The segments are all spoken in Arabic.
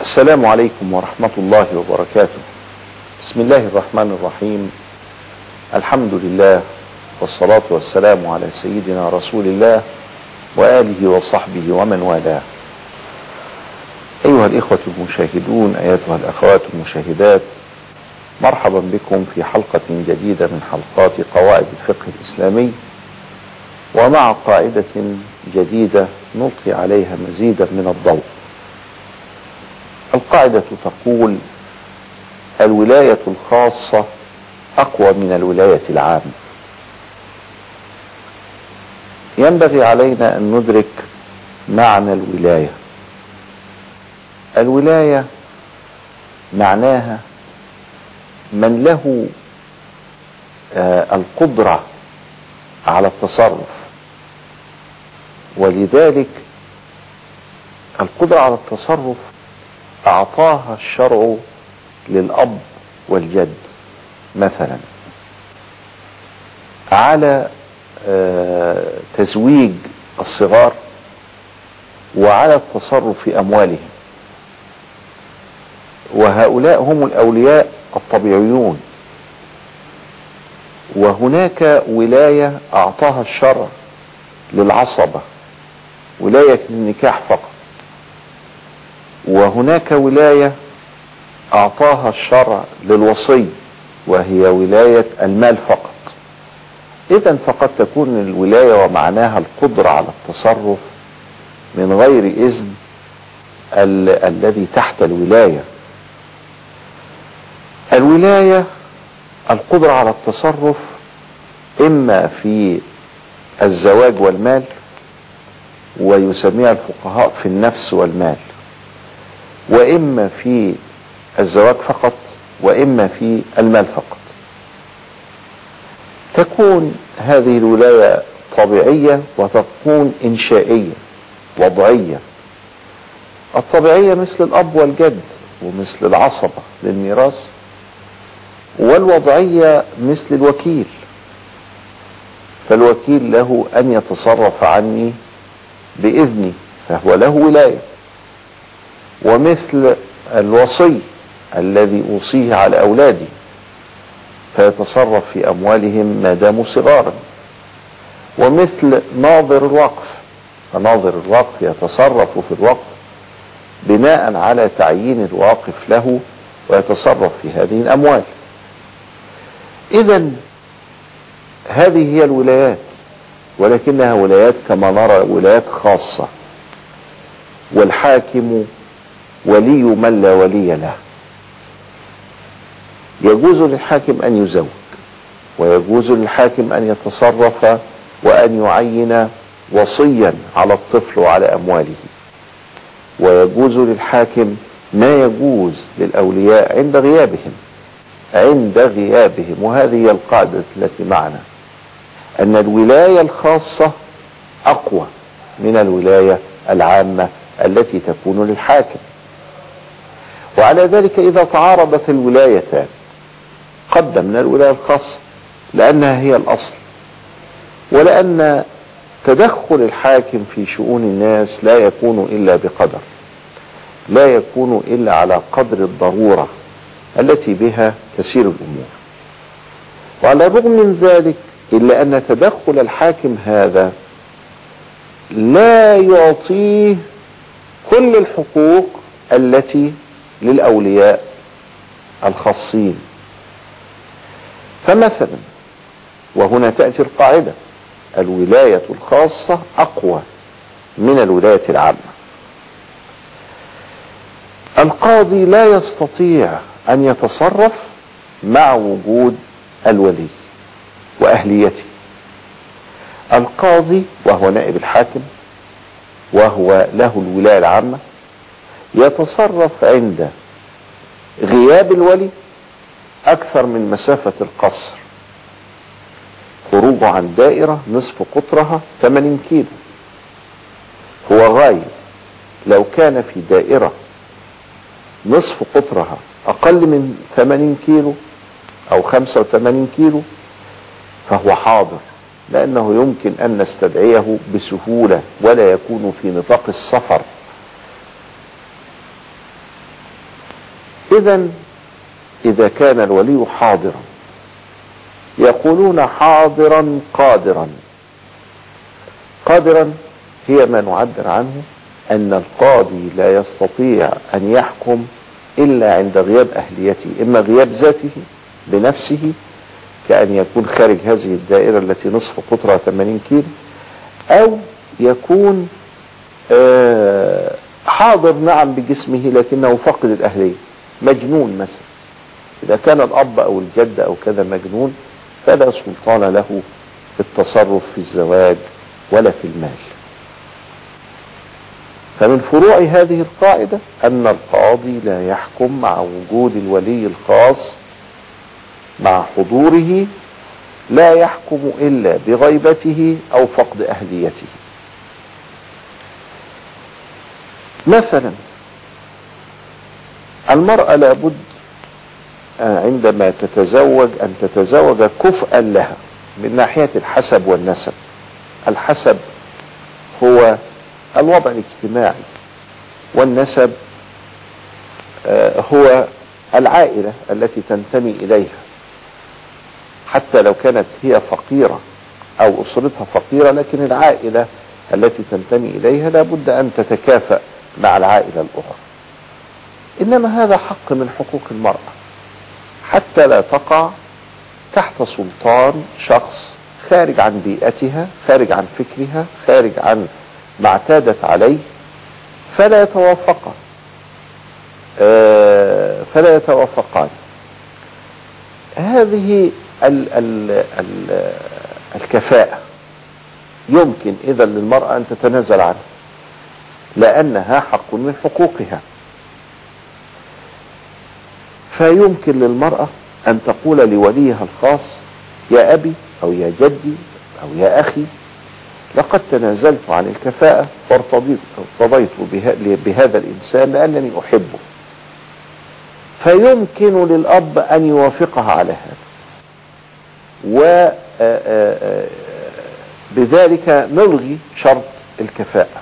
السلام عليكم ورحمة الله وبركاته. بسم الله الرحمن الرحيم. الحمد لله والصلاة والسلام على سيدنا رسول الله وآله وصحبه ومن والاه. أيها الإخوة المشاهدون أيتها الأخوات المشاهدات مرحبا بكم في حلقة جديدة من حلقات قواعد الفقه الإسلامي. ومع قاعدة جديدة نلقي عليها مزيدا من الضوء. القاعدة تقول الولاية الخاصة أقوى من الولاية العامة. ينبغي علينا أن ندرك معنى الولاية. الولاية معناها من له آه القدرة على التصرف. ولذلك القدرة على التصرف أعطاها الشرع للأب والجد مثلا. على تزويج الصغار وعلى التصرف في أموالهم. وهؤلاء هم الأولياء الطبيعيون. وهناك ولاية أعطاها الشرع للعصبة ولاية النكاح فقط. وهناك ولاية أعطاها الشرع للوصي وهي ولاية المال فقط. إذا فقد تكون الولاية ومعناها القدرة على التصرف من غير إذن ال الذي تحت الولاية. الولاية القدرة على التصرف إما في الزواج والمال ويسميها الفقهاء في النفس والمال. وإما في الزواج فقط وإما في المال فقط. تكون هذه الولاية طبيعية وتكون إنشائية وضعية. الطبيعية مثل الأب والجد ومثل العصبة للميراث والوضعية مثل الوكيل. فالوكيل له أن يتصرف عني بإذني فهو له ولاية. ومثل الوصي الذي أوصيه على أولادي فيتصرف في أموالهم ما داموا صغارا. ومثل ناظر الوقف فناظر الوقف يتصرف في الوقف بناء على تعيين الواقف له ويتصرف في هذه الأموال. إذا هذه هي الولايات ولكنها ولايات كما نرى ولايات خاصة. والحاكم ولي من لا ولي له. يجوز للحاكم أن يزوج ويجوز للحاكم أن يتصرف وأن يعين وصيا على الطفل وعلى أمواله. ويجوز للحاكم ما يجوز للأولياء عند غيابهم عند غيابهم. وهذه هي القاعدة التي معنا أن الولاية الخاصة أقوى من الولاية العامة التي تكون للحاكم. وعلى ذلك إذا تعارضت الولايتان قدمنا الولاية الخاصة لأنها هي الأصل. ولأن تدخل الحاكم في شؤون الناس لا يكون إلا بقدر لا يكون إلا على قدر الضرورة التي بها تسير الأمور. وعلى الرغم من ذلك إلا أن تدخل الحاكم هذا لا يعطيه كل الحقوق التي للأولياء الخاصين. فمثلا وهنا تأتي القاعدة الولاية الخاصة أقوى من الولاية العامة. القاضي لا يستطيع أن يتصرف مع وجود الولي وأهليته. القاضي وهو نائب الحاكم وهو له الولاية العامة يتصرف عند غياب الولي أكثر من مسافة القصر. خروجه عن دائرة نصف قطرها 80 كيلو. هو غايب. لو كان في دائرة نصف قطرها أقل من 80 كيلو أو 85 كيلو فهو حاضر لأنه يمكن أن نستدعيه بسهولة ولا يكون في نطاق السفر. إذا إذا كان الولي حاضرا. يقولون حاضرا قادرا. قادرا هي ما نعبر عنه أن القاضي لا يستطيع أن يحكم إلا عند غياب أهليته إما غياب ذاته بنفسه كأن يكون خارج هذه الدائرة التي نصف قطرها 80 كيلو أو يكون آه، حاضر نعم بجسمه لكنه فقد الأهلية. مجنون مثلا. إذا كان الأب أو الجد أو كذا مجنون فلا سلطان له في التصرف في الزواج ولا في المال. فمن فروع هذه القاعدة أن القاضي لا يحكم مع وجود الولي الخاص مع حضوره لا يحكم إلا بغيبته أو فقد أهليته. مثلا المرأة لابد عندما تتزوج أن تتزوج كفءا لها من ناحية الحسب والنسب. الحسب هو الوضع الاجتماعي والنسب هو العائلة التي تنتمي إليها. حتى لو كانت هي فقيرة أو أسرتها فقيرة لكن العائلة التي تنتمي إليها لابد أن تتكافأ مع العائلة الأخرى. إنما هذا حق من حقوق المرأة. حتى لا تقع تحت سلطان شخص خارج عن بيئتها خارج عن فكرها خارج عن ما اعتادت عليه فلا يتوافقان. فلا يتوافقان. هذه ال ال ال الكفاءة يمكن إذا للمرأة أن تتنازل عنها لأنها حق من حقوقها. فيمكن للمرأة أن تقول لوليها الخاص يا أبي أو يا جدي أو يا أخي لقد تنازلت عن الكفاءة وارتضيت ارتضيت بهذا الإنسان لأنني أحبه. فيمكن للأب أن يوافقها على هذا. وبذلك نلغي شرط الكفاءة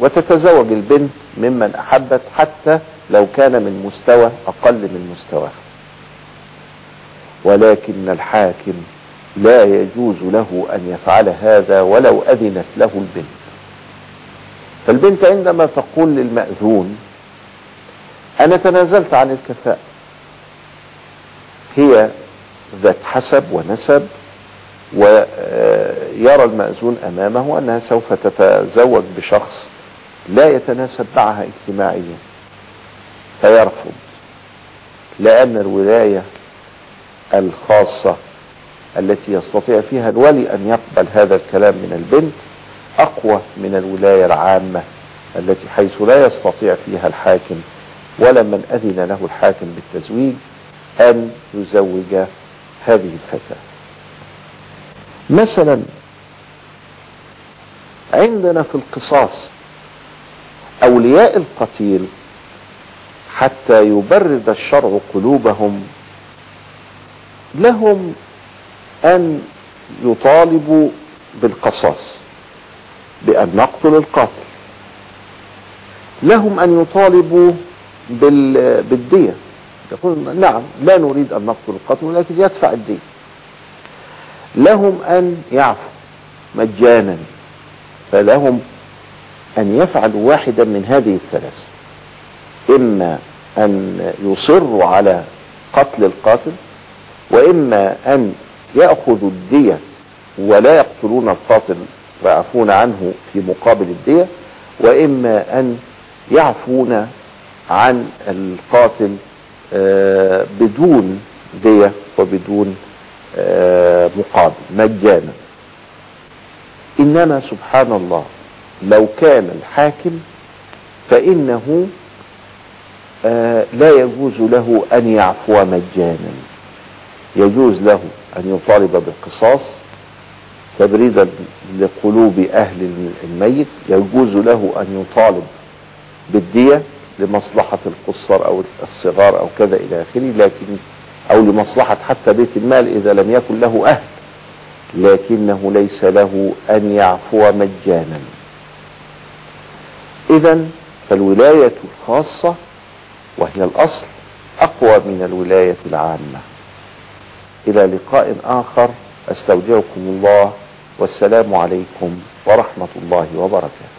وتتزوج البنت ممن أحبت حتى لو كان من مستوى أقل من مستواها ولكن الحاكم لا يجوز له أن يفعل هذا ولو أذنت له البنت. فالبنت عندما تقول للمأذون أنا تنازلت عن الكفاءة. هي ذات حسب ونسب ويرى المأذون أمامه أنها سوف تتزوج بشخص لا يتناسب معها اجتماعيا. فيرفض. لأن الولاية الخاصة التي يستطيع فيها الولي أن يقبل هذا الكلام من البنت أقوى من الولاية العامة التي حيث لا يستطيع فيها الحاكم ولا من أذن له الحاكم بالتزويج أن يزوج هذه الفتاة. مثلا عندنا في القصاص أولياء القتيل حتى يبرد الشرع قلوبهم. لهم أن يطالبوا بالقصاص بأن نقتل القاتل. لهم أن يطالبوا بالدية. يقول نعم لا نريد أن نقتل القاتل ولكن يدفع الدين. لهم أن يعفوا مجانا فلهم أن يفعلوا واحدا من هذه الثلاث. إما أن يصروا على قتل القاتل وإما أن يأخذوا الدية ولا يقتلون القاتل ويعفون عنه في مقابل الدية وإما أن يعفون عن القاتل بدون دية وبدون مقابل مجانا. إنما سبحان الله لو كان الحاكم فإنه لا يجوز له أن يعفو مجانا. يجوز له أن يطالب بالقصاص تبريدا لقلوب أهل الميت. يجوز له أن يطالب بالدية لمصلحة القصر أو الصغار أو كذا إلى آخره لكن أو لمصلحة حتى بيت المال إذا لم يكن له أهل. لكنه ليس له أن يعفو مجانا. إذا فالولاية الخاصة وهي الأصل أقوى من الولاية العامة. إلى لقاء آخر أستودعكم الله والسلام عليكم ورحمة الله وبركاته.